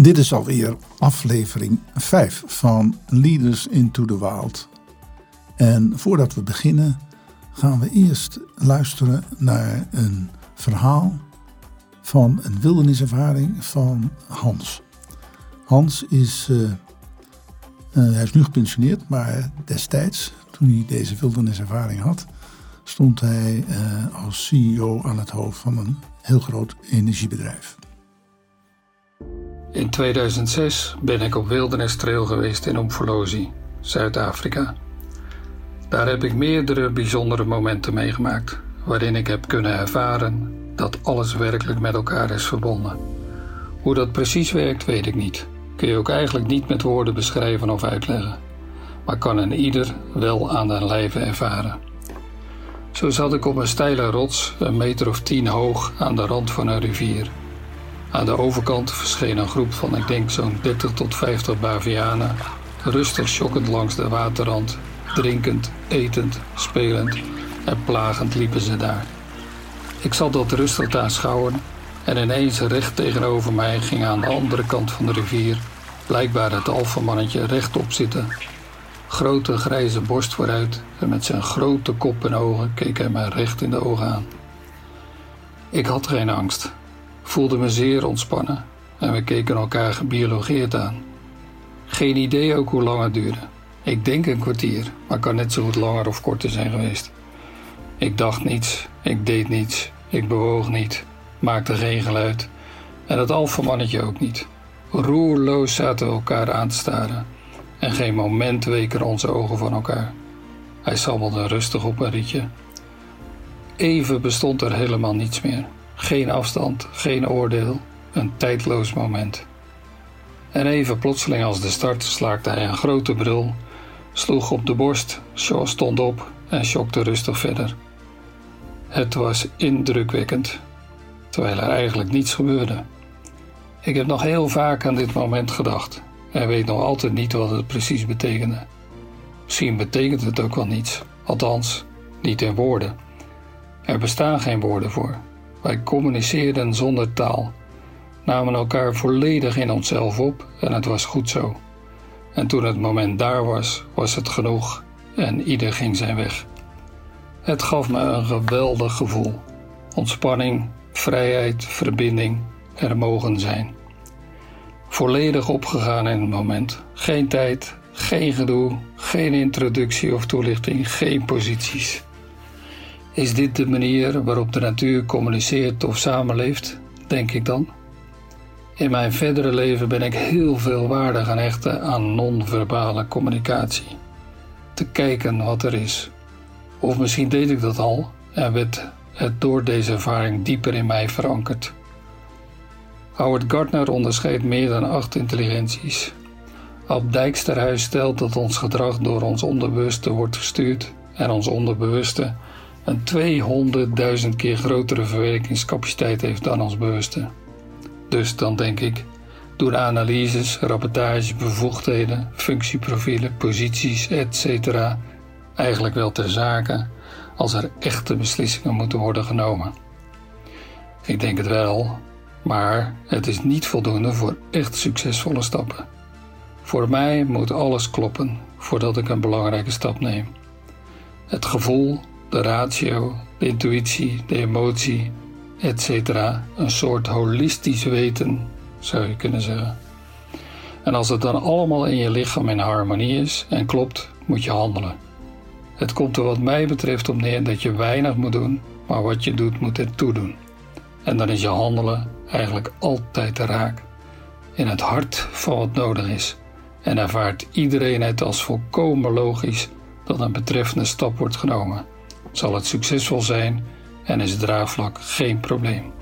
Dit is alweer aflevering 5 van Leaders into the Wild. En voordat we beginnen, gaan we eerst luisteren naar een verhaal van een wilderniservaring van Hans. Hans is, uh, uh, hij is nu gepensioneerd, maar destijds, toen hij deze wilderniservaring had, stond hij uh, als CEO aan het hoofd van een heel groot energiebedrijf. In 2006 ben ik op Wilderness Trail geweest in Umfolozi, Zuid-Afrika. Daar heb ik meerdere bijzondere momenten meegemaakt, waarin ik heb kunnen ervaren dat alles werkelijk met elkaar is verbonden. Hoe dat precies werkt, weet ik niet. Kun je ook eigenlijk niet met woorden beschrijven of uitleggen, maar kan een ieder wel aan den lijve ervaren. Zo zat ik op een steile rots, een meter of tien hoog, aan de rand van een rivier. Aan de overkant verscheen een groep van, ik denk, zo'n 30 tot 50 bavianen, rustig schokkend langs de waterrand, drinkend, etend, spelend en plagend liepen ze daar. Ik zat dat rustig te aanschouwen en ineens recht tegenover mij ging aan de andere kant van de rivier blijkbaar het alfamannetje rechtop zitten. Grote grijze borst vooruit en met zijn grote kop en ogen keek hij mij recht in de ogen aan. Ik had geen angst, voelde me zeer ontspannen en we keken elkaar gebiologeerd aan. Geen idee ook hoe lang het duurde. Ik denk een kwartier, maar kan net zo goed langer of korter zijn geweest. Ik dacht niets, ik deed niets, ik bewoog niet, maakte geen geluid en het alfamannetje ook niet. Roerloos zaten we elkaar aan te staren en geen moment weken onze ogen van elkaar. Hij sabbelde rustig op een rietje. Even bestond er helemaal niets meer. Geen afstand, geen oordeel, een tijdloos moment. En even plotseling als de start slaakte hij een grote brul, sloeg op de borst, Shaw stond op en schokte rustig verder. Het was indrukwekkend, terwijl er eigenlijk niets gebeurde. Ik heb nog heel vaak aan dit moment gedacht en weet nog altijd niet wat het precies betekende. Misschien betekent het ook wel niets, althans niet in woorden. Er bestaan geen woorden voor. Wij communiceerden zonder taal, namen elkaar volledig in onszelf op en het was goed zo. En toen het moment daar was, was het genoeg en ieder ging zijn weg. Het gaf me een geweldig gevoel. Ontspanning, vrijheid, verbinding, er mogen zijn. Volledig opgegaan in het moment. Geen tijd, geen gedoe, geen introductie of toelichting, geen posities. Is dit de manier waarop de natuur communiceert of samenleeft, denk ik dan? In mijn verdere leven ben ik heel veel waarde gaan hechten aan non-verbale communicatie. Te kijken wat er is. Of misschien deed ik dat al en werd het door deze ervaring dieper in mij verankerd. Howard Gardner onderscheidt meer dan acht intelligenties. Ab Dijksterhuis stelt dat ons gedrag door ons onderbewuste wordt gestuurd en ons onderbewuste een 200.000 keer grotere verwerkingscapaciteit heeft dan ons bewuste. Dus dan denk ik, doen analyses, rapportages, bevoegdheden, functieprofielen, posities, etc. eigenlijk wel ter zake als er echte beslissingen moeten worden genomen. Ik denk het wel, maar het is niet voldoende voor echt succesvolle stappen. Voor mij moet alles kloppen voordat ik een belangrijke stap neem. Het gevoel, de ratio, de intuïtie, de emotie, etc. Een soort holistisch weten, zou je kunnen zeggen. En als het dan allemaal in je lichaam in harmonie is en klopt, moet je handelen. Het komt er wat mij betreft op neer dat je weinig moet doen, maar wat je doet moet ertoe doen. En dan is je handelen eigenlijk altijd raak. In het hart van wat nodig is. En ervaart iedereen het als volkomen logisch dat een betreffende stap wordt genomen. Zal het succesvol zijn en is draagvlak geen probleem.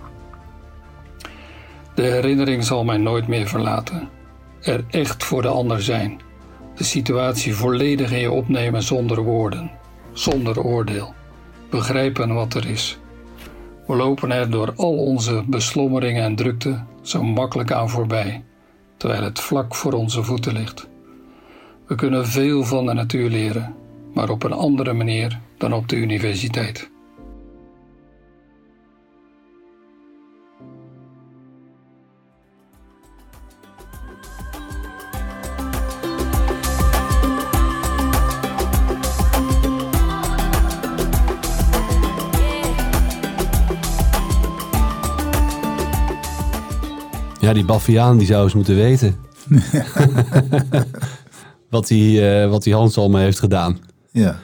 De herinnering zal mij nooit meer verlaten. Er echt voor de ander zijn. De situatie volledig in je opnemen zonder woorden, zonder oordeel. Begrijpen wat er is we lopen er door al onze beslommeringen en drukte zo makkelijk aan voorbij, terwijl het vlak voor onze voeten ligt. We kunnen veel van de natuur leren, maar op een andere manier dan op de universiteit. Ja, die Baffiaan die zou eens moeten weten. Wat, die, uh, wat die Hans allemaal heeft gedaan. Ja.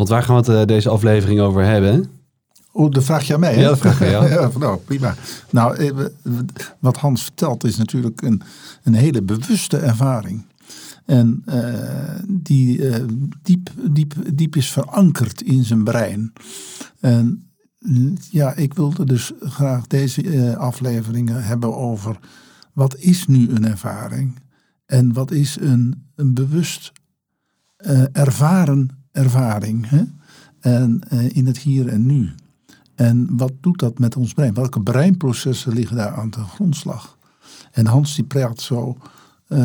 Want waar gaan we het eh, deze aflevering over hebben? Oh, dat vraag je aan mij, hè? Ja, dat vraag je, ja. ja nou, prima. Nou, eh, wat Hans vertelt is natuurlijk een, een hele bewuste ervaring. En eh, die diep, diep, diep is verankerd in zijn brein. En ja, ik wilde dus graag deze afleveringen hebben over wat is nu een ervaring? En wat is een, een bewust ervaren ervaring? Hè? En eh, in het hier en nu. En wat doet dat met ons brein? Welke breinprocessen liggen daar aan de grondslag? En Hans die praat zo, eh,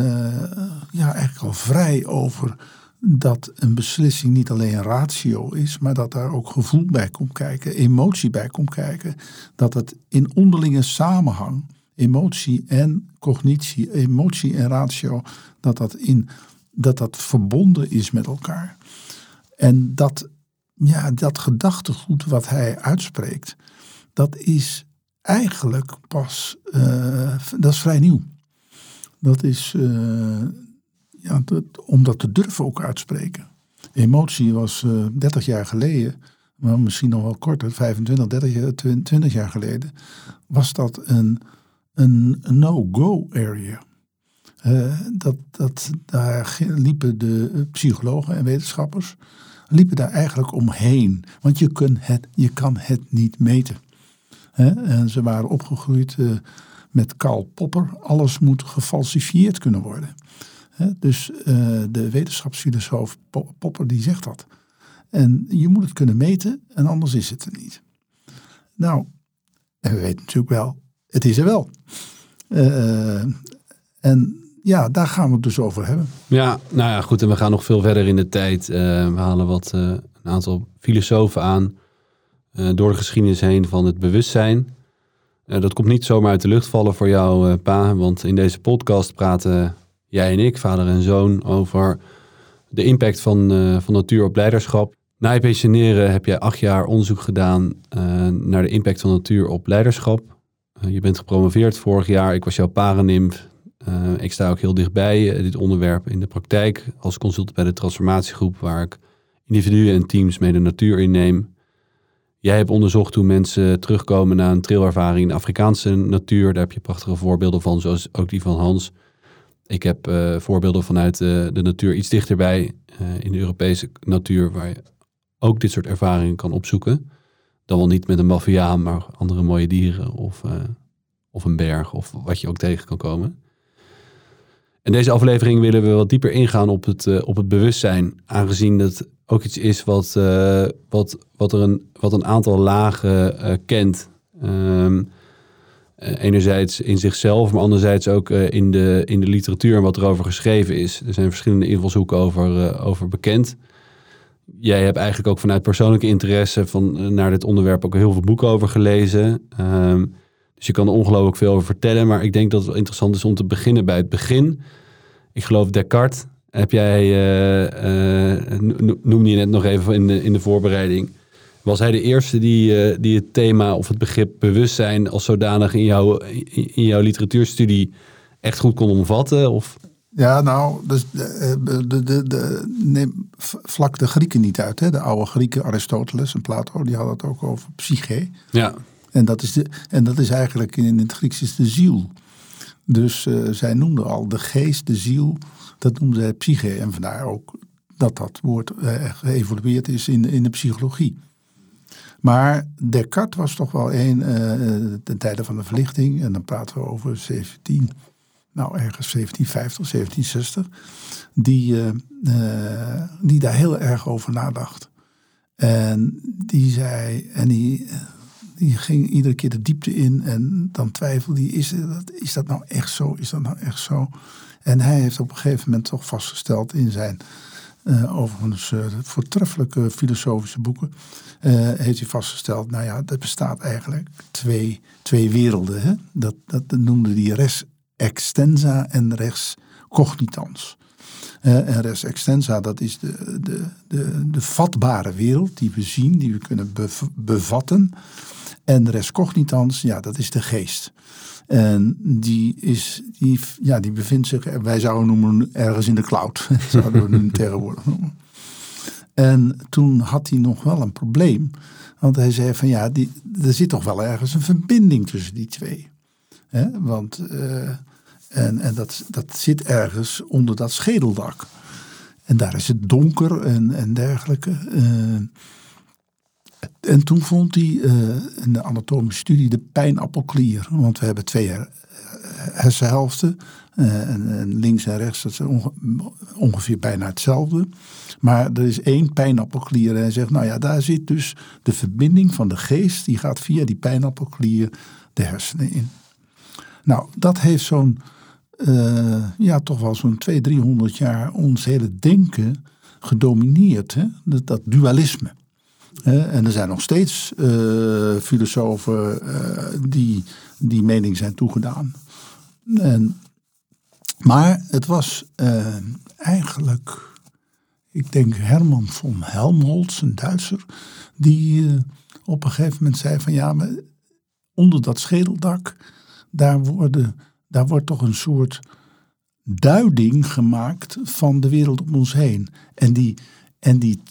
ja, eigenlijk al vrij over dat een beslissing niet alleen ratio is, maar dat daar ook gevoel bij komt kijken, emotie bij komt kijken. Dat het in onderlinge samenhang, emotie en cognitie, emotie en ratio, dat dat, in, dat, dat verbonden is met elkaar. En dat, ja, dat gedachtegoed wat hij uitspreekt, dat is eigenlijk pas, eh, dat is vrij nieuw. Dat is, eh, ja, dat, om dat te durven ook uitspreken. Emotie was eh 30 jaar geleden, maar misschien nog wel korter, 25, 30 jaar, 20 jaar geleden, was dat een, een no-go area. Eh, dat, dat, daar liepen de eh, psychologen en wetenschappers liepen daar eigenlijk omheen. Want je, kunt het, je kan het niet meten. En ze waren opgegroeid eh, met Karl Popper. Alles moet gefalsifieerd kunnen worden. Dus de wetenschapsfilosoof Po- Popper die zegt dat. En je moet het kunnen meten en anders is het er niet. Nou, en we weten natuurlijk wel, het is er wel. En ja, daar gaan we het dus over hebben. Ja, nou ja, goed. En we gaan nog veel verder in de tijd. Eh, we halen wat, eh, een aantal filosofen aan. eh, door de geschiedenis heen van het bewustzijn. Dat komt niet zomaar uit de lucht vallen voor jou, pa. Want in deze podcast praten jij en ik, vader en zoon, over de impact van, van natuur op leiderschap. Na je pensioneren heb jij acht jaar onderzoek gedaan naar de impact van natuur op leiderschap. Je bent gepromoveerd vorig jaar. Ik was jouw paranimf. Eh, ik sta ook heel dichtbij eh, dit onderwerp in de praktijk als consultant bij de transformatiegroep, waar ik individuen en teams mee de natuur inneem. Jij hebt onderzocht hoe mensen terugkomen na een trailervaring in de Afrikaanse natuur. Daar heb je prachtige voorbeelden van, zoals ook die van Hans. Ik heb eh, voorbeelden vanuit de natuur iets dichterbij in de Europese natuur, waar je ook dit soort ervaringen kan opzoeken. Dan wel niet met een baviaan, maar andere mooie dieren of, of een berg of wat je ook tegen kan komen. In deze aflevering willen we wat dieper ingaan op het, eh, op het bewustzijn, aangezien dat ook iets is wat, eh, wat, wat, er een, wat een aantal lagen eh, kent. Eh, enerzijds in zichzelf, maar anderzijds ook in, de, in de literatuur en wat erover geschreven is. Er zijn verschillende invalshoeken over, over bekend. Jij hebt eigenlijk ook vanuit persoonlijke interesse van, naar dit onderwerp ook heel veel boeken over gelezen. Ehm, dus je kan er ongelooflijk veel over vertellen. Maar ik denk dat het wel interessant is om te beginnen bij het begin. Ik geloof Descartes. Heb jij, no- noemde je net nog even in de, in de voorbereiding. Was hij de eerste die, eh, die het thema of het begrip bewustzijn als zodanig in, jouw in, jouw literatuurstudie echt goed kon omvatten? Of, Ja, nou, dus de, de, de, de, neem vlak de Grieken niet uit. Hè? De oude Grieken, Aristoteles en Plato, die hadden het ook over psyche. ja, En dat is, de, en dat is eigenlijk in het Grieks is de ziel. Dus eh, zij noemden al de geest, de ziel, dat noemden zij psyche. En vandaar ook dat dat woord eh, geëvolueerd is in, in de psychologie. Maar Descartes was toch wel een eh, ten tijde van de verlichting. En dan praten we over 17, nou ergens 1750, 1760. Die, die daar heel erg over nadacht. En die zei, en die, die ging iedere keer de diepte in en dan twijfelde hij, is dat, is dat nou echt zo? Is dat nou echt zo? En hij heeft op een gegeven moment toch vastgesteld in zijn eh, overigens eh, voortreffelijke filosofische boeken, eh, heeft hij vastgesteld, nou ja, er bestaat eigenlijk twee, twee werelden. Hè? Dat, dat noemde hij res extensa en res cognitans. En res extensa, dat is de, de, de, de vatbare wereld die we zien, die we kunnen bev- bevatten. En res cognitans, ja, dat is de geest. En die, is, die, ja, die bevindt zich, wij zouden noemen, ergens in de cloud. zouden we nu tegenwoordig noemen. En toen had hij nog wel een probleem. Want hij zei van ja, die, er zit toch wel ergens een verbinding tussen die twee. Want, uh, en, en dat, dat zit ergens onder dat schedeldak. En daar is het donker en, en dergelijke. Uh, en toen vond hij uh, in de anatomische studie de pijnappelklier. Want we hebben twee hersenhelften. En, en, links en rechts, dat is ongeveer bijna hetzelfde. Maar er is één pijnappelklier. En hij zegt, nou ja, daar zit dus de verbinding van de geest. Die gaat via die pijnappelklier de hersenen in. Nou, dat heeft zo'n, ja, toch wel zo'n 200, 300 jaar ons hele denken gedomineerd. Hè? Dat dualisme. En er zijn nog steeds uh, filosofen uh, die die mening zijn toegedaan. En, maar het was eigenlijk ik denk Herman von Helmholtz, een Duitser, die op een gegeven moment zei van ja, maar onder dat schedeldak, daar, worden, daar wordt toch een soort duiding gemaakt van de wereld om ons heen. En, die, en, die,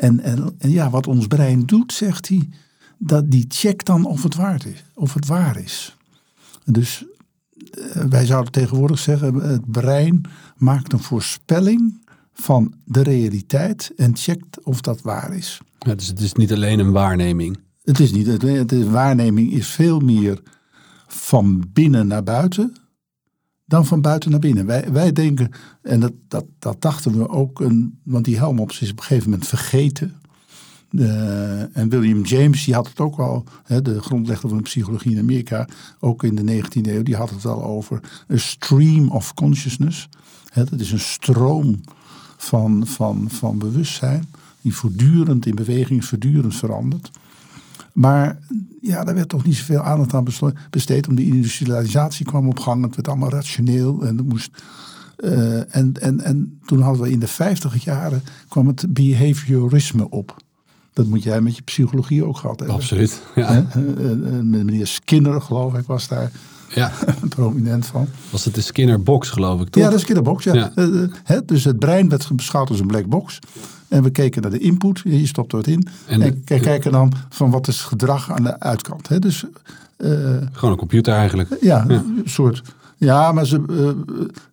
en, en, en ja, wat ons brein doet, zegt hij, dat die checkt dan of het, waard is, of het waar is. Dus uh, wij zouden tegenwoordig zeggen, het brein maakt een voorspelling van de realiteit en checkt of dat waar is. Ja, dus het is niet alleen een waarneming. Het is niet. Het, de waarneming is veel meer van binnen naar buiten dan van buiten naar binnen. Wij, wij denken, en dat, dat, dat dachten we ook, want die Helmholtz is op een gegeven moment vergeten. Uh, en William James, die had het ook al, hè, de grondlegger van de psychologie in Amerika, ook in de 19e eeuw, die had het al over een stream of consciousness. Hè, dat is een stroom van, van, van bewustzijn, die voortdurend in beweging voortdurend verandert. Maar ja, daar werd toch niet zoveel aandacht aan besteed, omdat de industrialisatie kwam op gang. Het werd allemaal rationeel en moest. Uh, en, en, en toen hadden we in de vijftig jaren kwam het behaviorisme op. Dat moet jij met je psychologie ook gehad hebben. Absoluut. Ja. meneer Skinner, geloof ik, was daar ja. prominent van. Was het de Skinner box, geloof ik, toch? Ja, de Skinner box, ja. ja. dus het brein werd beschouwd als een black box. En we keken naar de input, je stopt wat in. En, en kijken dan van wat is gedrag aan de uitkant. Hè? Dus, uh, Gewoon een computer eigenlijk. Ja, een soort... Ja, maar ze,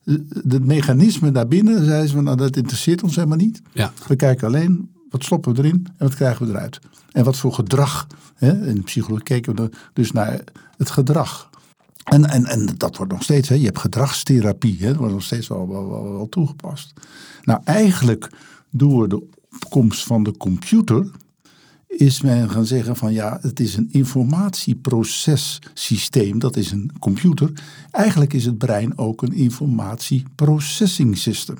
uh, de mechanisme daarbinnen, zeiden ze, nou, dat interesseert ons helemaal niet. Ja. We kijken alleen, wat stoppen we erin en wat krijgen we eruit. En wat voor gedrag. Hè? In psychologie keken we dus naar het gedrag. En, en, en dat wordt nog steeds, hè, je hebt gedragstherapie, hè, dat wordt nog steeds wel, wel, wel, wel toegepast. Nou, eigenlijk door de opkomst van de computer is men gaan zeggen van ja, het is een informatieprocessysteem, dat is een computer. Eigenlijk is het brein ook een informatieprocessing system.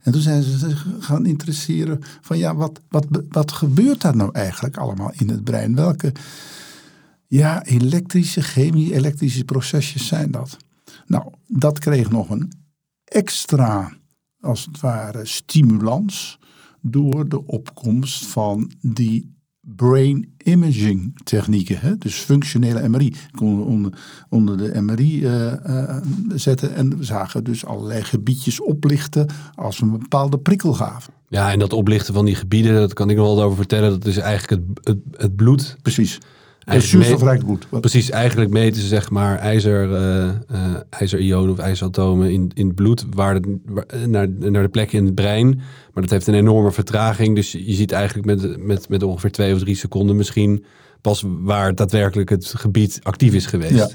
En toen zijn ze zich gaan interesseren van ja, wat, wat, wat gebeurt daar nou eigenlijk allemaal in het brein? Welke ja, elektrische, chemie, elektrische procesjes zijn dat. Nou, dat kreeg nog een extra, als het ware, stimulans door de opkomst van die brain imaging technieken. Hè? Dus functionele MRI. Konden onder, onder de MRI uh, uh, zetten en we zagen dus allerlei gebiedjes oplichten als we een bepaalde prikkel gaven. Ja, en dat oplichten van die gebieden, dat kan ik nog wel over vertellen. Dat is eigenlijk het, het, het bloed. Precies zuurstofrijk bloed. Precies, eigenlijk meten ze zeg maar ijzer, uh, uh, ijzerionen of ijzeratomen in, in het bloed waar, naar, naar de plekken in het brein. Maar dat heeft een enorme vertraging. Dus je ziet eigenlijk met, met, met ongeveer twee of drie seconden misschien pas waar daadwerkelijk het gebied actief is geweest. Ja,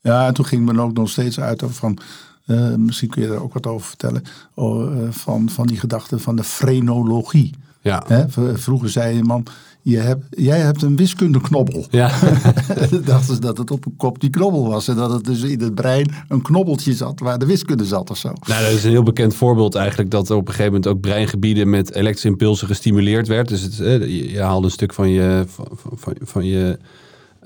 ja en toen ging men ook nog steeds uit van... Uh, misschien kun je daar ook wat over vertellen. Oh, van, van die gedachte van de frenologie. Ja. Hè? Vroeger zei een man, je hebt, jij hebt een wiskundeknobbel. Ja. Dachten ze dat het op een kop die knobbel was. En dat het dus in het brein een knobbeltje zat waar de wiskunde zat of zo. Nou, dat is een heel bekend voorbeeld eigenlijk. Dat er op een gegeven moment ook breingebieden met elektrische impulsen gestimuleerd werd. Dus het, je haalde een stuk van je, van, van, van je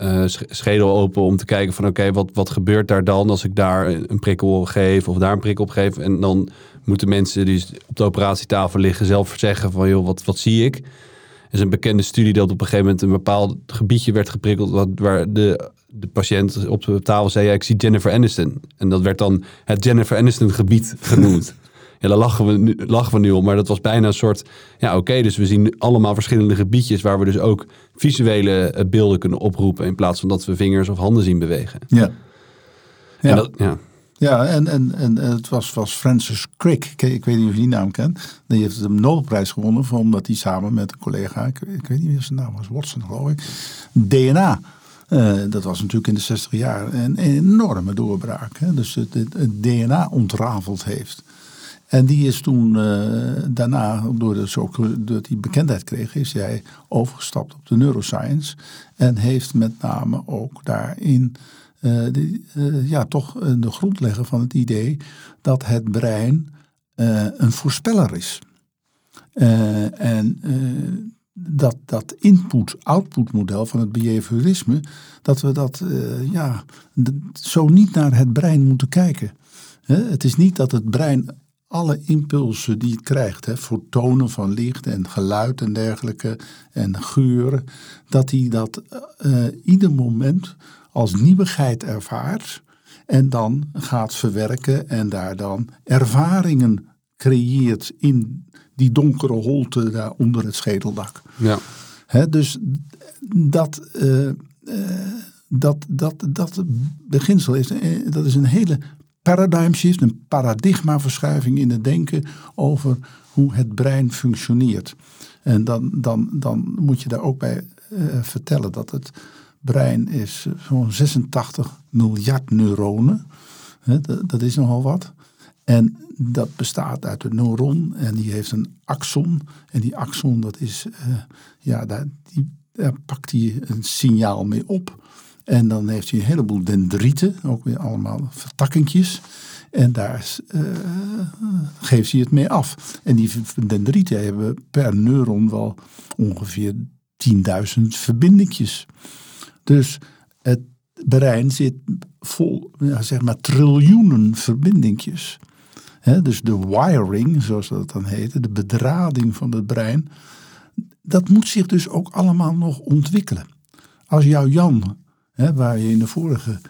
uh, schedel open om te kijken van oké, wat, wat gebeurt daar dan als ik daar een prikkel geef of daar een prikkel op geef. En dan moeten mensen die op de operatietafel liggen zelf zeggen van joh, wat, wat zie ik? Is een bekende studie dat op een gegeven moment een bepaald gebiedje werd geprikkeld. Wat, waar de, de patiënt op de tafel zei: ja, Ik zie Jennifer Aniston. En dat werd dan het Jennifer Aniston gebied genoemd. Ja, daar lachen we, nu, lachen we nu om. Maar dat was bijna een soort... Ja, oké, dus we zien allemaal verschillende gebiedjes... waar we dus ook visuele eh, beelden kunnen oproepen... in plaats van dat we vingers of handen zien bewegen. Ja. Ja. Ja. En dat, ja. Ja, en, en, en het was, was Francis Crick, ik, weet niet of je die naam kent. Die heeft de Nobelprijs gewonnen, omdat hij samen met een collega, ik, weet niet wie zijn naam was, Watson geloof ik, DNA. eh, dat was natuurlijk in de 60 jaar een enorme doorbraak. Hè? Dus het, DNA ontrafeld heeft. En die is toen eh, daarna, door de, zo, dat hij bekendheid kreeg, is hij overgestapt op de neuroscience. En heeft met name ook daarin eh, de, eh, ja, toch de grond leggen van het idee dat het brein eh, een voorspeller is. En dat, dat input-output model van het behaviorisme, dat we dat ja, zo niet naar het brein moeten kijken. Het is niet dat het brein alle impulsen die het krijgt, hè, fotonen van licht en geluid en dergelijke en geuren, dat hij dat ieder moment als nieuwigheid ervaart en dan gaat verwerken en daar dan ervaringen creëert in die donkere holte daar onder het schedeldak. Ja. Hè, dus dat, eh, eh, dat, dat, dat beginsel is, eh, dat is een hele paradigm shift, een paradigmaverschuiving in het denken over hoe het brein functioneert. En dan, dan, dan moet je daar ook bij vertellen dat het brein is eh, zo'n 86 miljard neuronen. Dat, is nogal wat. En dat bestaat uit een neuron en die heeft een axon. En die axon, dat is, eh, ja, daar, die, pakt hij een signaal mee op. En dan heeft hij een heleboel dendrieten, ook weer allemaal vertakkingjes. En daar eh, geeft hij het mee af. En die dendrieten hebben per neuron wel ongeveer 10.000 verbindingjes. Dus het brein zit vol, zeg maar, triljoenen verbindingjes. Dus de wiring, zoals dat dan heette, de bedrading van het brein, dat moet zich dus ook allemaal nog ontwikkelen. Als jouw Jan, waar je in de vorige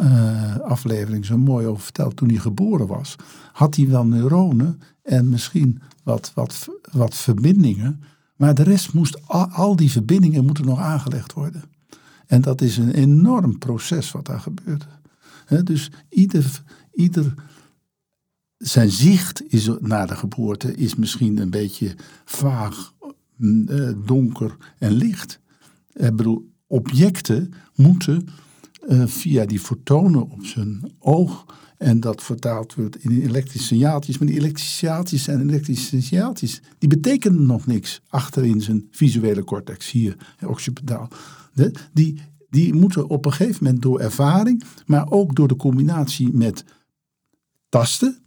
eh, aflevering zo mooi over vertelt, toen hij geboren was, had hij wel neuronen en misschien wat, wat, wat verbindingen, maar de rest moest, al, al die verbindingen moeten nog aangelegd worden. En dat is een enorm proces wat daar gebeurt. Dus ieder, ieder zijn zicht is, na de geboorte is misschien een beetje vaag, mm, eh, donker en licht. Ik bedoel, objecten moeten eh, via die fotonen op zijn oog en dat vertaald wordt in elektrische signaaltjes. Maar die elektrische signaaltjes zijn elektrische signaaltjes. Die betekenen nog niks achterin zijn visuele cortex hier, occipidaal. Die, die moeten op een gegeven moment door ervaring, maar ook door de combinatie met tasten,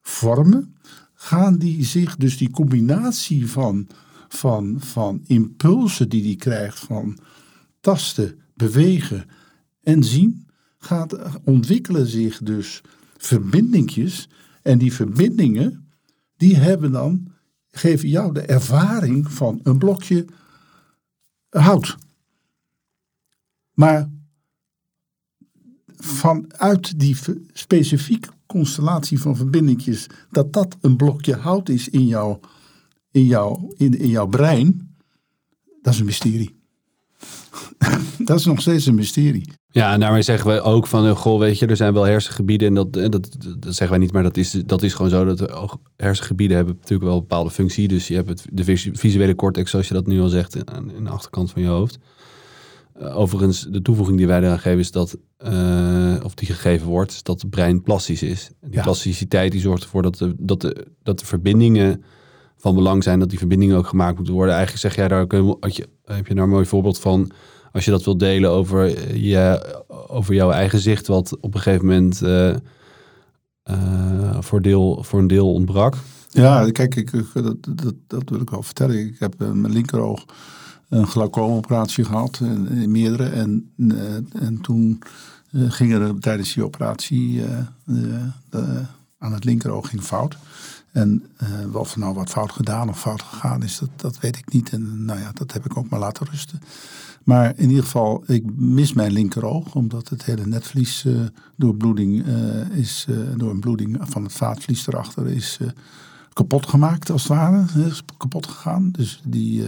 vormen, gaan die zich, dus die combinatie van, van, van impulsen die die krijgt van tasten, bewegen en zien, gaat, ontwikkelen zich dus verbindingjes. En die verbindingen, die hebben dan, geven jou de ervaring van een blokje hout. Maar vanuit die specifieke constellatie van verbindingjes, dat dat een blokje hout is in jouw, in jouw, in, in jouw brein, dat is een mysterie. dat is nog steeds een mysterie. Ja, en daarmee zeggen we ook van, eh, goh, weet je, er zijn wel hersengebieden en dat, eh, dat, dat zeggen wij niet, maar dat is, dat is gewoon zo. Dat hersengebieden hebben natuurlijk wel een bepaalde functie. Dus je hebt het, de visu- visuele cortex, zoals je dat nu al zegt, aan de achterkant van je hoofd. Eh, overigens, de toevoeging die wij eraan geven is dat, eh, of die gegeven wordt, is dat het brein plastisch is. En die Ja. plasticiteit die zorgt ervoor dat de, dat, de, dat de verbindingen van belang zijn, dat die verbindingen ook gemaakt moeten worden. Eigenlijk zeg jij daar ook, je, heb je daar een mooi voorbeeld van, als je dat wilt delen over, je, over jouw eigen zicht, wat op een gegeven moment eh, voor, deel, voor een deel ontbrak. Ja, kijk, ik, dat, dat, dat wil ik wel vertellen. Ik heb mijn linkeroog een glaucoomoperatie gehad, en meerdere. En, eh, en toen eh, gingen er tijdens die operatie eh, aan het linkeroog ging fout. En uh, of nou wat fout gedaan of fout gegaan is, dat, dat weet ik niet. En nou ja, dat heb ik ook maar laten rusten. Maar in ieder geval, ik mis mijn linkeroog, omdat het hele netvlies uh, door bloeding is, door een bloeding van het vaatvlies erachter is kapot gemaakt, als het ware. Is kapot gegaan. Dus die,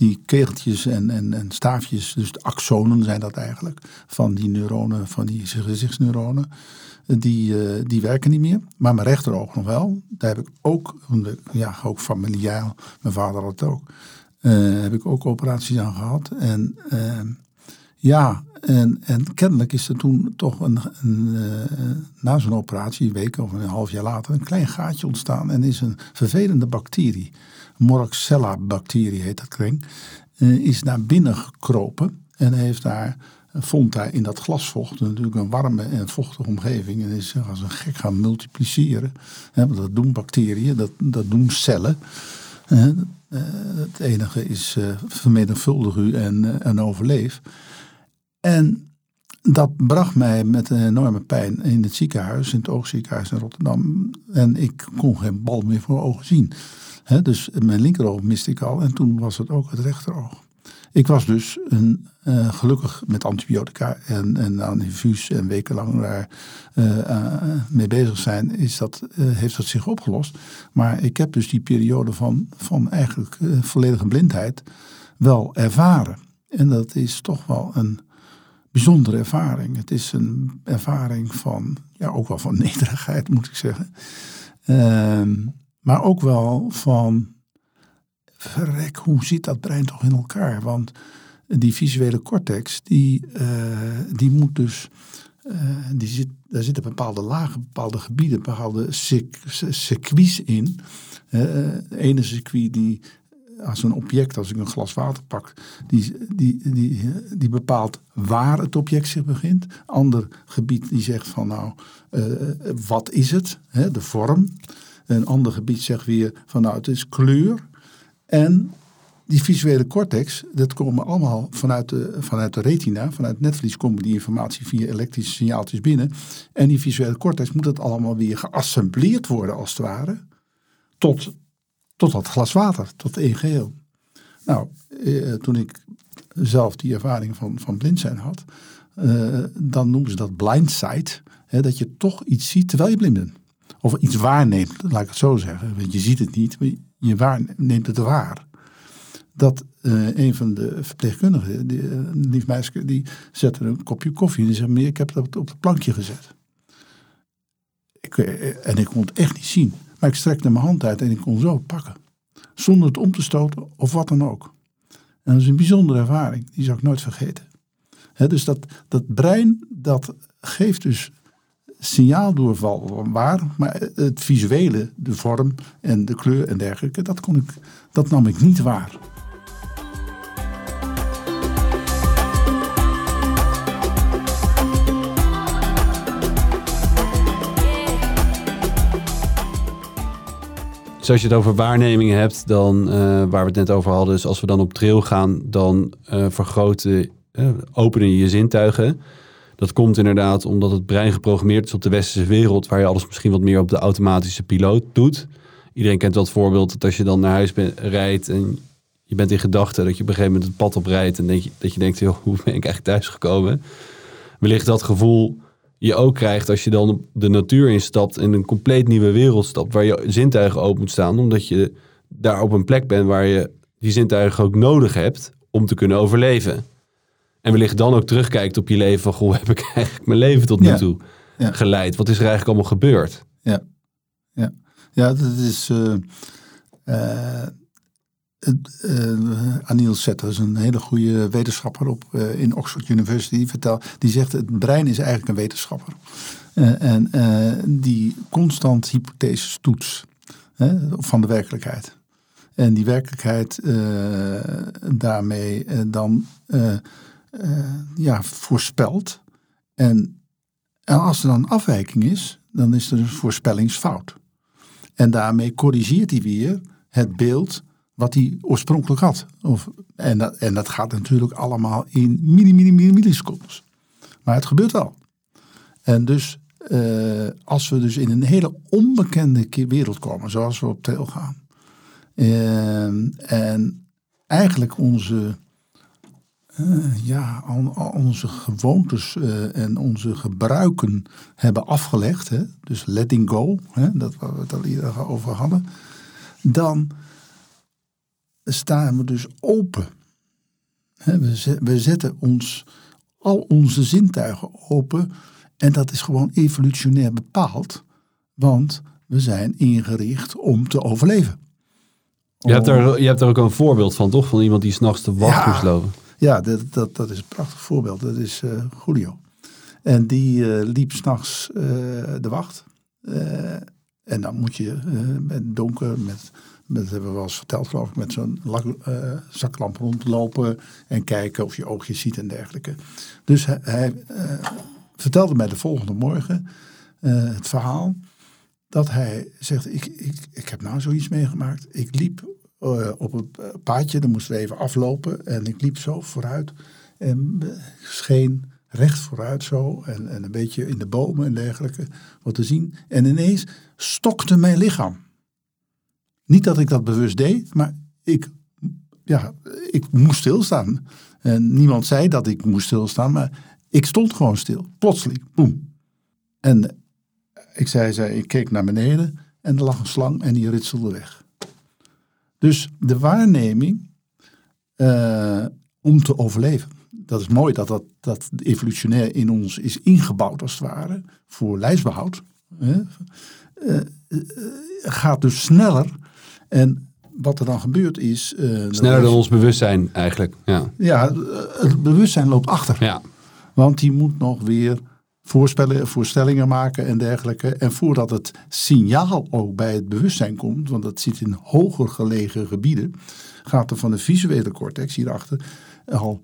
die kegeltjes en, en, en staafjes, dus de axonen zijn dat eigenlijk, van die neuronen, van die gezichtsneuronen die, uh, die werken niet meer. Maar mijn rechteroog nog wel. Daar heb ik ook, ja, ook familiaal, mijn vader had het ook, uh, heb ik ook operaties aan gehad. En uh, ja, en, en kennelijk is er toen toch een, een na zo'n operatie, een week of een half jaar later, een klein gaatje ontstaan. En is een vervelende bacterie, Moraxella bacterie heet dat kring, is naar binnen gekropen en heeft daar vond hij in dat glasvocht natuurlijk een warme en vochtige omgeving. En is als een gek gaan multipliceren. want dat doen bacteriën, dat, dat doen cellen. Eh, het enige is vermenigvuldig u en, en overleef. En dat bracht mij met een enorme pijn in het ziekenhuis, in het oogziekenhuis in Rotterdam. En ik kon geen bal meer voor ogen zien. Dus mijn linkeroog miste ik al en toen was het ook het rechteroog. Ik was dus een, uh, gelukkig met antibiotica en, en aan infuus en wekenlang daar uh, mee bezig zijn, is dat, heeft dat zich opgelost. Maar ik heb dus die periode van, van eigenlijk volledige blindheid wel ervaren. En dat is toch wel een bijzondere ervaring. Het is een ervaring van, ja, ook wel van nederigheid moet ik zeggen. Ehm, maar ook wel van verrek, hoe zit dat brein toch in elkaar? Want die visuele cortex, die, uh, die moet dus, uh, die zit, daar zitten bepaalde lagen, bepaalde gebieden, bepaalde circuits in. Uh, ene circuit die als een object, als ik een glas water pak, die, die, die, die bepaalt waar het object zich begint. Ander gebied die zegt van nou, wat is het, hè, de vorm. Een ander gebied zegt weer van nou, het is kleur. En die visuele cortex, dat komen allemaal vanuit de, vanuit de retina, vanuit het netvlies komen die informatie via elektrische signaaltjes binnen. En die visuele cortex moet dat allemaal weer geassembleerd worden als het ware, tot, tot dat glas water, tot één geheel. Nou, eh, toen ik zelf die ervaring van, van blind zijn had, eh, dan noemen ze dat blindsight, hè, dat je toch iets ziet terwijl je blind bent. Of iets waarneemt, laat ik het zo zeggen. Want je ziet het niet, maar je waar, neemt het waar. Dat uh, een van de verpleegkundigen, die, uh, lief meisje, die zette een kopje koffie en die zei: Meneer, ik heb dat op het plankje gezet. Ik, uh, en ik kon het echt niet zien. Maar ik strekte mijn hand uit en ik kon zo pakken. Zonder het om te stoten of wat dan ook. En dat is een bijzondere ervaring, die zou ik nooit vergeten. Dus dat, dat brein, dat geeft dus signaaldoorval waar, maar het visuele, de vorm en de kleur en dergelijke, dat, kon ik, dat nam ik niet waar. Dus als je het over waarnemingen hebt, dan, uh, waar we het net over hadden, dus als we dan op trail gaan, dan uh, vergroten, uh, openen je zintuigen. Dat komt inderdaad omdat het brein geprogrammeerd is op de westerse wereld, waar je alles misschien wat meer op de automatische piloot doet. Iedereen kent dat voorbeeld dat als je dan naar huis rijdt en je bent in gedachten, dat je op een gegeven moment het pad oprijdt en denk je, dat je denkt, joh, hoe ben ik eigenlijk thuisgekomen? Wellicht dat gevoel je ook krijgt als je dan de natuur instapt en een compleet nieuwe wereld stapt, waar je zintuigen open moet staan, omdat je daar op een plek bent waar je die zintuigen ook nodig hebt om te kunnen overleven. En wellicht dan ook terugkijkt op je leven van, goh, heb ik eigenlijk mijn leven tot nu toe geleid? Wat is er eigenlijk allemaal gebeurd? Ja, ja. ja dat is... Uh, uh, uh, Anil Setter is een hele goede wetenschapper op, in Oxford University. Die, vertelt, die zegt het brein is eigenlijk een wetenschapper. en die constant hypotheses toets van de werkelijkheid. En die werkelijkheid daarmee dan ja, voorspelt. En, en als er dan afwijking is, dan is er een voorspellingsfout. En daarmee corrigeert hij weer het beeld wat hij oorspronkelijk had. Of, en, dat, en dat gaat natuurlijk allemaal in milli, milli, millisecondes. Maar het gebeurt wel. En dus eh, als we dus in een hele onbekende ke- wereld komen, zoals we op trail gaan. Eh, en eigenlijk onze, eh, ja, al, al onze gewoontes eh, en onze gebruiken hebben afgelegd. Hè? Dus letting go, hè? dat waar we het al eerder over hadden. Dan staan we dus open. Hè, We, zet- we zetten ons, al onze zintuigen open. En dat is gewoon evolutionair bepaald. Want we zijn ingericht om te overleven. Je hebt, er, je hebt er ook een voorbeeld van, toch? Van iemand die s'nachts de wacht Ja. moest lopen. Ja, dat, dat, dat is een prachtig voorbeeld. Dat is eh Julio. En die eh, liep s'nachts eh de wacht. En dan moet je met donker, met, dat hebben we wel eens verteld geloof ik, met zo'n zaklamp rondlopen en kijken of je oogjes ziet en dergelijke. Dus hij, vertelde mij de volgende morgen het verhaal dat hij zegt, ik, ik, ik heb nou zoiets meegemaakt. Ik liep eh, op een eh, paadje, dan moesten we even aflopen. En ik liep zo vooruit en eh, scheen recht vooruit zo. En, en een beetje in de bomen en dergelijke wat te zien. En ineens stokte mijn lichaam. Niet dat ik dat bewust deed, maar ik, ja, ik moest stilstaan. En niemand zei dat ik moest stilstaan, maar ik stond gewoon stil. Plotseling, boem. En ik zei, zei, ik keek naar beneden en er lag een slang en die ritselde weg. Dus de waarneming eh, om te overleven. Dat is mooi dat dat, dat evolutionair in ons is ingebouwd als het ware. Voor lijfsbehoud. Hè. Eh, eh, gaat dus sneller. En wat er dan gebeurt is... Sneller dan ons bewustzijn eigenlijk. Ja. Ja, het bewustzijn loopt achter. ja. Want die moet nog weer voorstellingen maken en dergelijke. En voordat het signaal ook bij het bewustzijn komt, want dat zit in hoger gelegen gebieden, gaat er van de visuele cortex hierachter al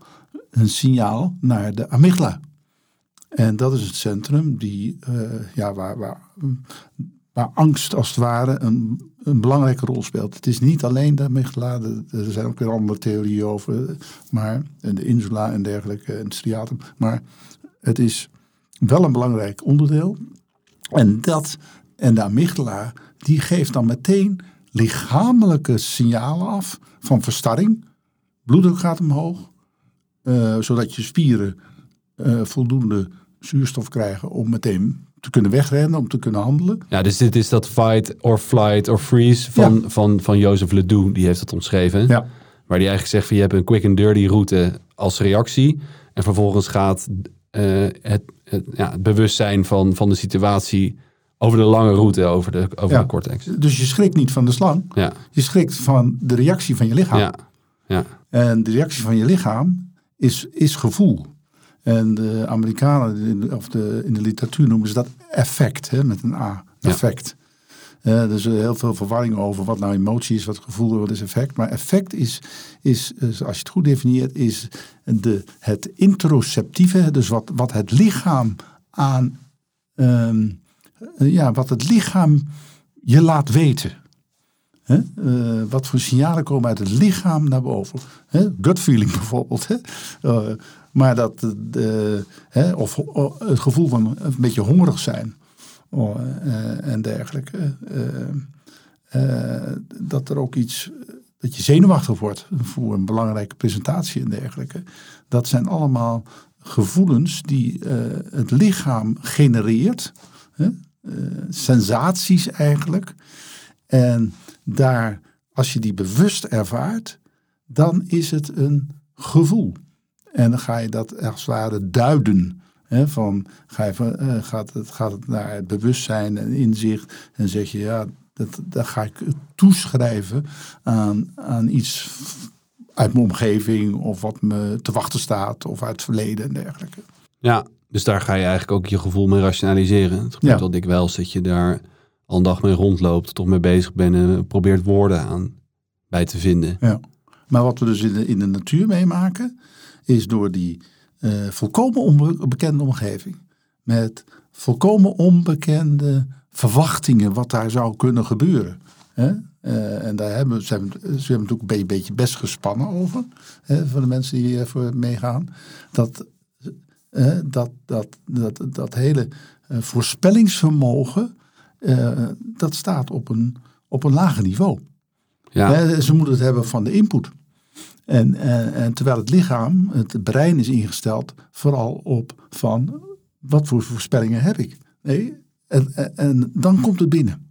een signaal naar de amygdala. En dat is het centrum die, eh, ja, waar, waar, waar angst als het ware een, een belangrijke rol speelt. Het is niet alleen de amygdala, er zijn ook weer andere theorieën over, maar, en de insula en dergelijke, en het striatum. Maar het is wel een belangrijk onderdeel. En dat, en de amygdala, die geeft dan meteen lichamelijke signalen af van verstarring. Bloeddruk gaat omhoog, eh, zodat je spieren eh, voldoende zuurstof krijgen om meteen te kunnen wegrennen, om te kunnen handelen. ja, dus dit is dat fight or flight or freeze van, van, van Jozef Ledoux. Die heeft het omschreven. Ja. Waar die eigenlijk zegt van je hebt een quick and dirty route als reactie. En vervolgens gaat eh, het, het, ja, het bewustzijn van, van de situatie over de lange route, over de, over Ja. de cortex. Dus je schrikt niet van de slang, Ja, je schrikt van de reactie van je lichaam. ja, ja. En de reactie van je lichaam is, is gevoel. En de Amerikanen, of de, in de literatuur noemen ze dat effect, hè, met een A. Effect. Er is heel veel verwarring over wat nou emotie is, wat gevoel is, wat is effect. Maar effect is, is als je het goed definieert, is de, het interoceptieve, dus wat, wat het lichaam aan, ehm, eh, ja, wat het lichaam je laat weten. Eh, wat voor signalen komen uit het lichaam naar boven? Gut feeling bijvoorbeeld. Eh, maar dat? Of het gevoel van een beetje hongerig zijn. Oh, eh, en dergelijke. Eh, eh, dat er ook iets, dat je zenuwachtig wordt voor een belangrijke presentatie en dergelijke. Dat zijn allemaal gevoelens die het lichaam genereert. Sensaties eigenlijk. En daar, als je die bewust ervaart, dan is het een gevoel. En dan ga je dat als het ware duiden. Hè, van, ga je, van, eh, gaat, het, gaat het naar het bewustzijn en inzicht. En zeg je, ja, dat, dat ga ik toeschrijven aan, aan iets uit mijn omgeving. Of wat me te wachten staat. Of uit het verleden en dergelijke. Ja, dus daar ga je eigenlijk ook je gevoel mee rationaliseren. Het gebeurt Ja. wel dikwijls dat je daar al een dag mee rondloopt, toch mee bezig bent en probeert woorden aan bij te vinden. Ja. Maar wat we dus in de, in de natuur meemaken, is door die eh, volkomen onbekende omgeving. Met volkomen onbekende verwachtingen wat daar zou kunnen gebeuren. Hè? Eh, en daar hebben ze hebben, ze hebben natuurlijk een beetje, best gespannen over. Hè, voor de mensen die hiervoor meegaan. Dat, eh, dat, dat, dat, dat hele voorspellingsvermogen, dat staat op een, op een lager niveau. Ja. Hè, ze moeten het hebben van de input. En, en, en terwijl het lichaam, het brein is ingesteld vooral op van wat voor voorspellingen heb ik. Nee, en, en, en dan komt het binnen.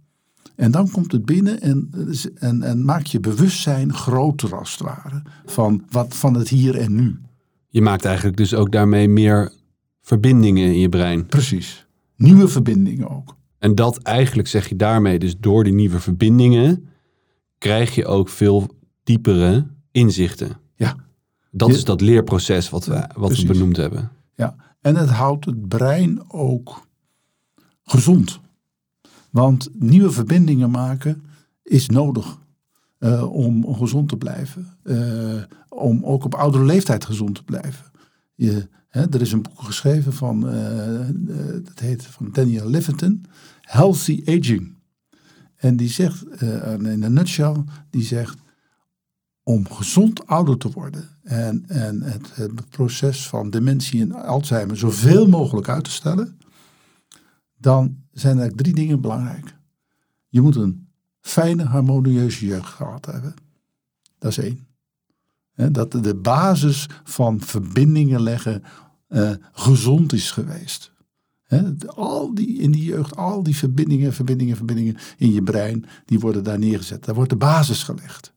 En dan komt het binnen en, en, en maak je bewustzijn groter als het ware. Van, wat, van het hier en nu. Je maakt eigenlijk dus ook daarmee meer verbindingen in je brein. Precies. Nieuwe verbindingen ook. En dat eigenlijk zeg je daarmee, dus door die nieuwe verbindingen krijg je ook veel diepere inzichten. Ja. Dat is dat leerproces wat we, wat we benoemd hebben. Ja, en het houdt het brein ook gezond. Want nieuwe verbindingen maken is nodig eh, om gezond te blijven. Eh, om ook op oudere leeftijd gezond te blijven. Je, hè, er is een boek geschreven van, eh, dat heet van Daniel Livingston, Healthy Aging. En die zegt, in een nutshell, die zegt, om gezond ouder te worden en, en het, het proces van dementie en Alzheimer zoveel mogelijk uit te stellen, dan zijn er drie dingen belangrijk. Je moet een fijne, harmonieuze jeugd gehad hebben. Dat is één. Dat de basis van verbindingen leggen eh, gezond is geweest. Al die, in die jeugd, al die verbindingen, verbindingen, verbindingen in je brein, die worden daar neergezet. Daar wordt de basis gelegd.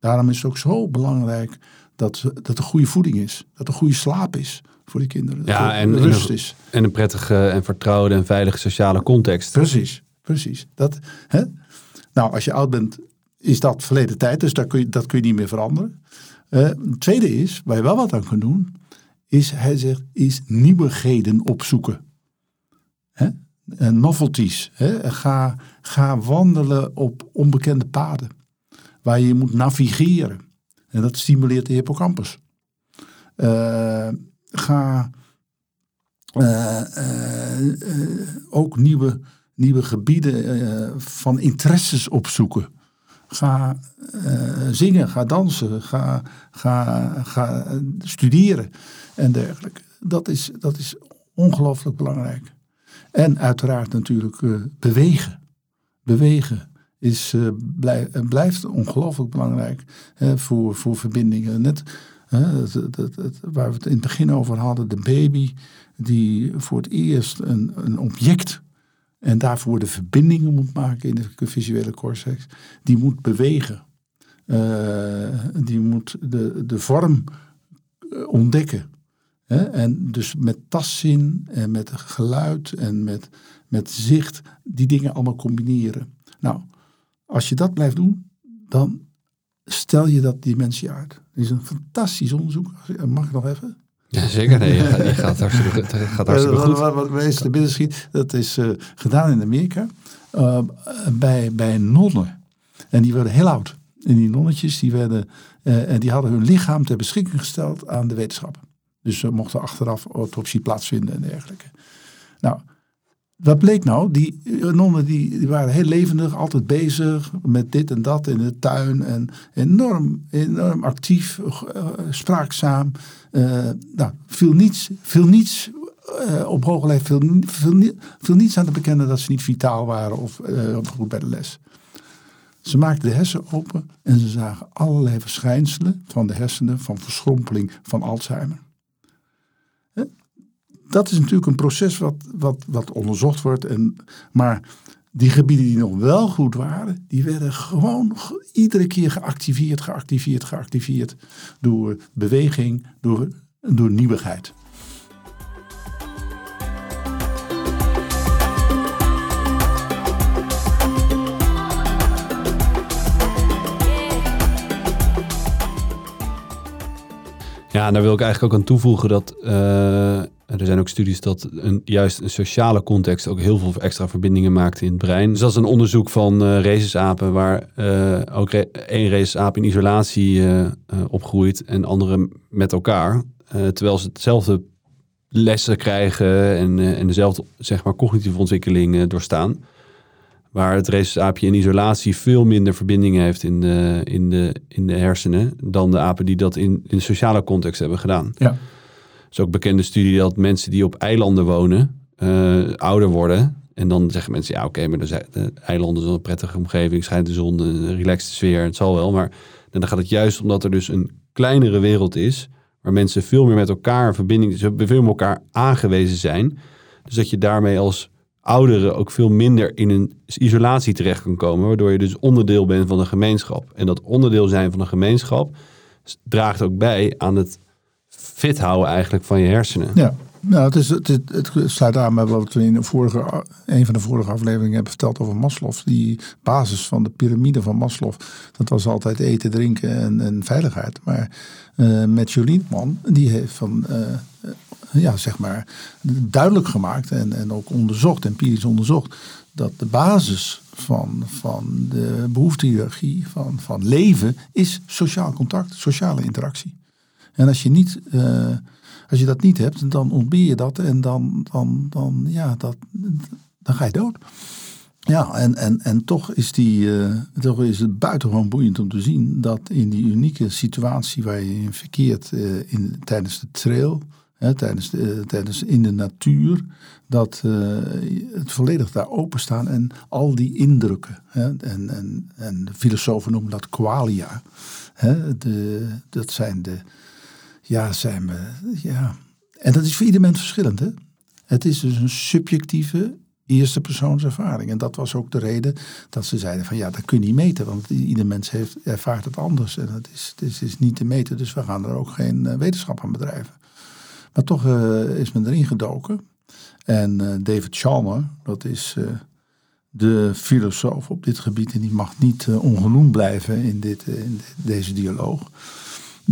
Daarom is het ook zo belangrijk dat, dat er goede voeding is. Dat er goede slaap is voor die kinderen. Dat Ja, en- en rust is. En een prettige en vertrouwde en veilige sociale context. Precies, precies. Dat, hè? Nou, als je oud bent, is dat verleden tijd, dus dat kun je, dat kun je niet meer veranderen. Eh, het tweede is, waar je wel wat aan kunt doen, is, hij zegt, is nieuwigheden opzoeken. Hè? En novelties. Hè? Ga, ga wandelen op onbekende paden, waar je moet navigeren. En dat stimuleert de hippocampus. Eh, ga eh, eh, ook nieuwe, nieuwe gebieden van interesses opzoeken. Ga zingen, ga dansen, ga, ga, ga studeren en dergelijke. Dat is, dat is ongelooflijk belangrijk. En uiteraard natuurlijk bewegen. Bewegen is, eh, eh, blijft ongelooflijk belangrijk voor, voor verbindingen. Net waar we het in het begin over hadden, de baby die voor het eerst een, een object en daarvoor de verbindingen moet maken in de visuele cortex, die moet bewegen. Eh, die moet de, de vorm ontdekken. Hè? En dus met tastzin en met geluid en met, met zicht die dingen allemaal combineren. Nou, als je dat blijft doen, dan stel je dat dimensie uit. Het is een fantastisch onderzoek. Mag ik nog even? Ja, zeker. Nee, je, gaat, je gaat hartstikke, gaat hartstikke goed. Wat, wat, wat te binnen schiet, dat is eh, gedaan in Amerika eh, bij, bij nonnen. En die werden heel oud. En die nonnetjes die werden, eh, en die hadden hun lichaam ter beschikking gesteld aan de wetenschap. Dus ze mochten achteraf autopsie plaatsvinden en dergelijke. Nou, wat bleek nou? Die eh, nonnen die, die waren heel levendig, altijd bezig met dit en dat in de tuin. En enorm, enorm actief, eh, spraakzaam. Eh, nou, viel niets, viel niets op hoge leeftijd, viel, viel, viel niets aan te bekennen dat ze niet vitaal waren of goed bij de les. Ze maakten de hersenen open en ze zagen allerlei verschijnselen van de hersenen van verschrompeling van Alzheimer. Dat is natuurlijk een proces wat, wat, wat onderzocht wordt. En, maar die gebieden die nog wel goed waren, die werden gewoon ge- iedere keer geactiveerd, geactiveerd, geactiveerd. Door beweging, door, door nieuwigheid. Ja, daar wil ik eigenlijk ook aan toevoegen dat eh, er zijn ook studies dat een, juist een sociale context ook heel veel extra verbindingen maakt in het brein. Dus dat is een onderzoek van eh rhesusapen waar eh, ook één rhesusaap in isolatie opgroeit en andere met elkaar. Terwijl ze hetzelfde lessen krijgen en, en dezelfde zeg maar, cognitieve ontwikkeling doorstaan. Waar het rhesusaapje in isolatie veel minder verbindingen heeft in de, in de, in de hersenen dan de apen die dat in, in de sociale context hebben gedaan. Ja. Er is ook een bekende studie dat mensen die op eilanden wonen, eh, ouder worden. En dan zeggen mensen, ja oké, maar de, eilanden zijn een prettige omgeving, schijnt de zon, een relaxte sfeer, het zal wel. Maar dan gaat het juist omdat er dus een kleinere wereld is, waar mensen veel meer met elkaar in verbinding, ze veel meer elkaar aangewezen zijn. Dus dat je daarmee als ouderen ook veel minder in een isolatie terecht kan komen, waardoor je dus onderdeel bent van een gemeenschap. En dat onderdeel zijn van een gemeenschap draagt ook bij aan het fit houden eigenlijk van je hersenen. Ja, nou, het, is, het, het, het sluit aan bij wat we in de vorige, een van de vorige afleveringen hebben verteld over Maslow. Die basis van de piramide van Maslow, dat was altijd eten, drinken en, en veiligheid. Maar eh met die heeft van, eh, eh, ja, zeg maar, duidelijk gemaakt en, en ook onderzocht, empirisch onderzocht, dat de basis van, van de behoeftehierarchie, van, van leven, is sociaal contact, sociale interactie. En als je, niet, als je dat niet hebt, dan ontbeer je dat en dan, dan, dan, ja, dat, dan ga je dood. Ja, en, en, en toch, is die, eh, toch is het buitengewoon boeiend om te zien dat in die unieke situatie waar je in verkeert eh, in, tijdens de trail, hè, tijdens, de, eh, tijdens in de natuur, dat het volledig daar openstaan en al die indrukken. Hè, en, en, en filosofen noemen dat qualia. Hè, de, dat zijn de, ja, zijn we, ja. En dat is voor ieder mens verschillend. Hè? Het is dus een subjectieve eerste persoonservaring. En dat was ook de reden dat ze zeiden van ja, dat kun je niet meten. Want ieder mens heeft, ervaart het anders. En het is, het is, niet te meten, dus we gaan er ook geen eh, wetenschap aan bedrijven. Maar toch eh, is men erin gedoken. En eh, David Chalmer, dat is de filosoof op dit gebied. En die mag niet ongenoemd blijven in, dit, in deze dialoog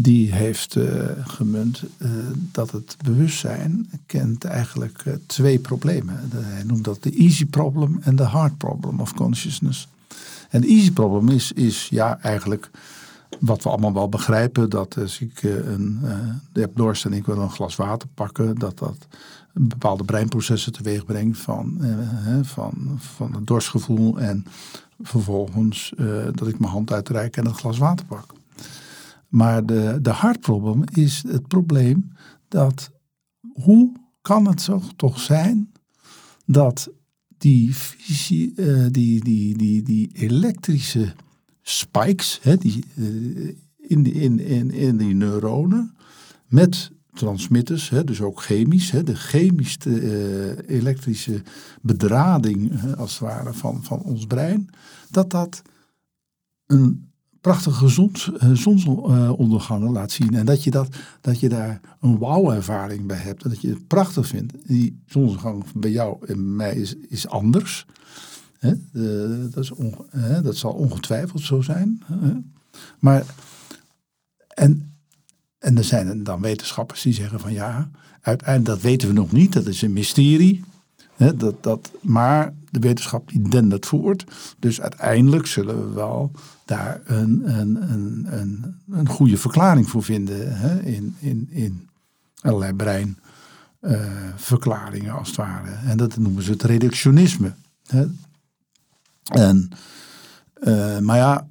die heeft eh, gemunt eh, dat het bewustzijn kent eigenlijk eh, twee problemen. Hij noemt dat de easy problem en de hard problem of consciousness. En de easy problem is, is ja eigenlijk wat we allemaal wel begrijpen. Dat als ik een, heb dorst en ik wil een glas water pakken. Dat dat bepaalde breinprocessen teweeg brengt van, van, van het dorstgevoel. En vervolgens dat ik mijn hand uitreik en het glas water pak. Maar de, de hartprobleem is het probleem dat hoe kan het zo toch zijn dat die, fysi- eh, die, die, die, die elektrische spikes hè, die, eh, in, in, in, in die neuronen met transmitters, hè, dus ook chemisch, hè, de chemische eh, elektrische bedrading als het ware van, van ons brein, dat dat een prachtige zons, eh, zonsondergangen laat zien. En dat je, dat, dat je daar een wauw-ervaring bij hebt. Dat je het prachtig vindt. Die zonsondergang bij jou en mij is, is anders. Dat, is hè, dat zal ongetwijfeld zo zijn. Maar, en, en er zijn dan wetenschappers die zeggen van ja, uiteindelijk dat weten we nog niet. Dat is een mysterie. Dat, dat, maar de wetenschap die dendert voort. Dus uiteindelijk zullen we wel daar een, een, een, een, een goede verklaring voor vinden. In, in, in allerlei breinverklaringen als het ware. En dat noemen ze het reductionisme. En, eh, maar ja,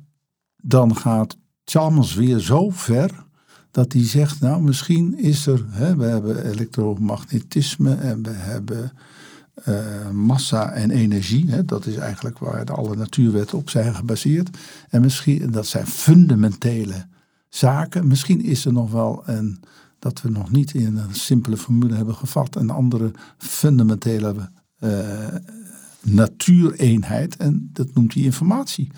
dan gaat Chalmers weer zo ver dat hij zegt, nou misschien is er, we hebben elektromagnetisme en we hebben eh, massa en energie. Hè, dat is eigenlijk waar de alle natuurwetten op zijn gebaseerd. En misschien, dat zijn fundamentele zaken. Misschien is er nog wel een, dat we nog niet in een simpele formule hebben gevat, een andere fundamentele eh, natuureenheid. En dat noemt hij informatie.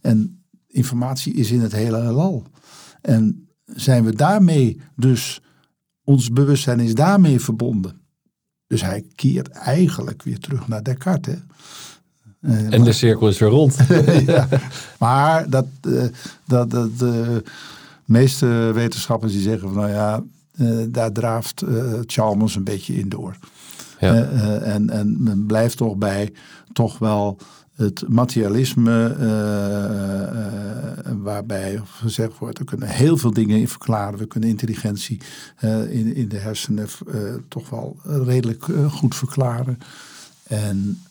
En informatie is in het hele heelal. En zijn we daarmee dus, ons bewustzijn is daarmee verbonden. Dus hij keert eigenlijk weer terug naar Descartes. Eh, En de cirkel is weer rond. ja. Maar dat, eh, dat, dat de meeste wetenschappers die zeggen van nou ja, eh, daar draaft eh, Chalmers een beetje in door. Ja. Eh, eh, en, en men blijft toch bij toch wel het materialisme, eh, eh, waarbij gezegd wordt, we kunnen heel veel dingen in verklaren. We kunnen intelligentie eh, in, in de hersenen toch wel redelijk goed verklaren. En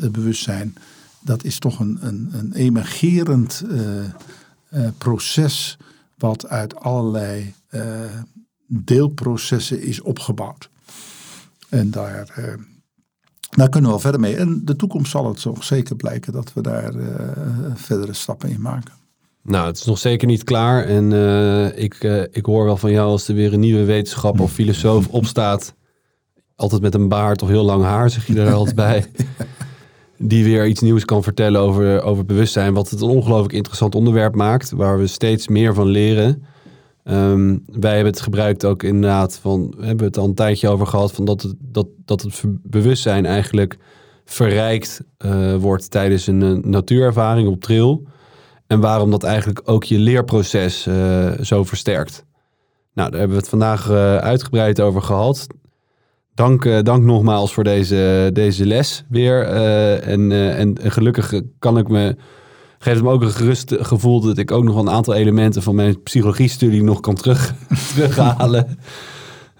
het bewustzijn, dat is toch een, een, een emergerend proces wat uit allerlei deelprocessen is opgebouwd. En daar, daar kunnen we wel verder mee. En de toekomst zal het toch zeker blijken dat we daar uh, verdere stappen in maken. Nou, het is nog zeker niet klaar. En uh, ik, uh, ik hoor wel van jou als er weer een nieuwe wetenschapper of filosoof opstaat. Altijd met een baard of heel lang haar, zeg je er altijd bij. Die weer iets nieuws kan vertellen over, over bewustzijn. Wat het een ongelooflijk interessant onderwerp maakt. Waar we steeds meer van leren. Um, wij hebben het gebruikt ook inderdaad van, we hebben het al een tijdje over gehad, van dat het, dat, dat het bewustzijn eigenlijk verrijkt uh, wordt tijdens een natuurervaring op trail. En waarom dat eigenlijk ook je leerproces uh, zo versterkt. Nou, daar hebben we het vandaag uitgebreid over gehad. Dank, dank nogmaals voor deze, deze les weer. en, en gelukkig kan ik me geeft me ook een gerust gevoel dat ik ook nog een aantal elementen van mijn psychologie-studie nog kan terug, terughalen.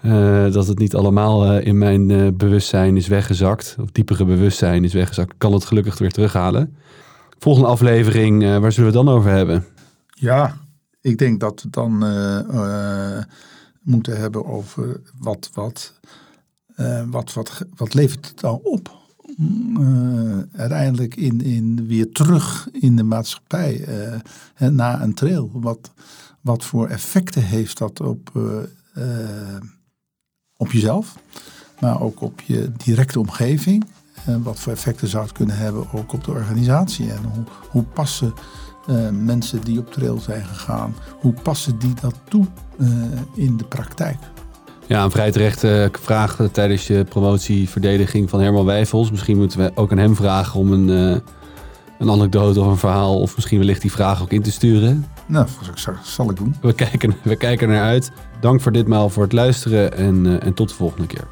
Uh, dat het niet allemaal uh, in mijn uh, bewustzijn is weggezakt, of diepere bewustzijn is weggezakt, kan het gelukkig weer terughalen. Volgende aflevering, waar zullen we het dan over hebben? Ja, ik denk dat we het dan moeten hebben over wat, wat, wat, wat, wat levert het dan op? Uh, uiteindelijk in, in, weer terug in de maatschappij uh, na een trail. Wat, wat voor effecten heeft dat op, uh, op jezelf, maar ook op je directe omgeving? En wat voor effecten zou het kunnen hebben ook op de organisatie? En hoe, hoe passen mensen die op trail zijn gegaan, hoe passen die dat toe in de praktijk? Ja, een vrij terechte vraag tijdens je promotieverdediging van Herman Wijfels. Misschien moeten we ook aan hem vragen om een, uh, een anekdote of een verhaal... of misschien wellicht die vraag ook in te sturen. Nou, dat zal ik doen. We kijken, we kijken naar uit. Dank voor ditmaal voor het luisteren en, uh, en tot de volgende keer.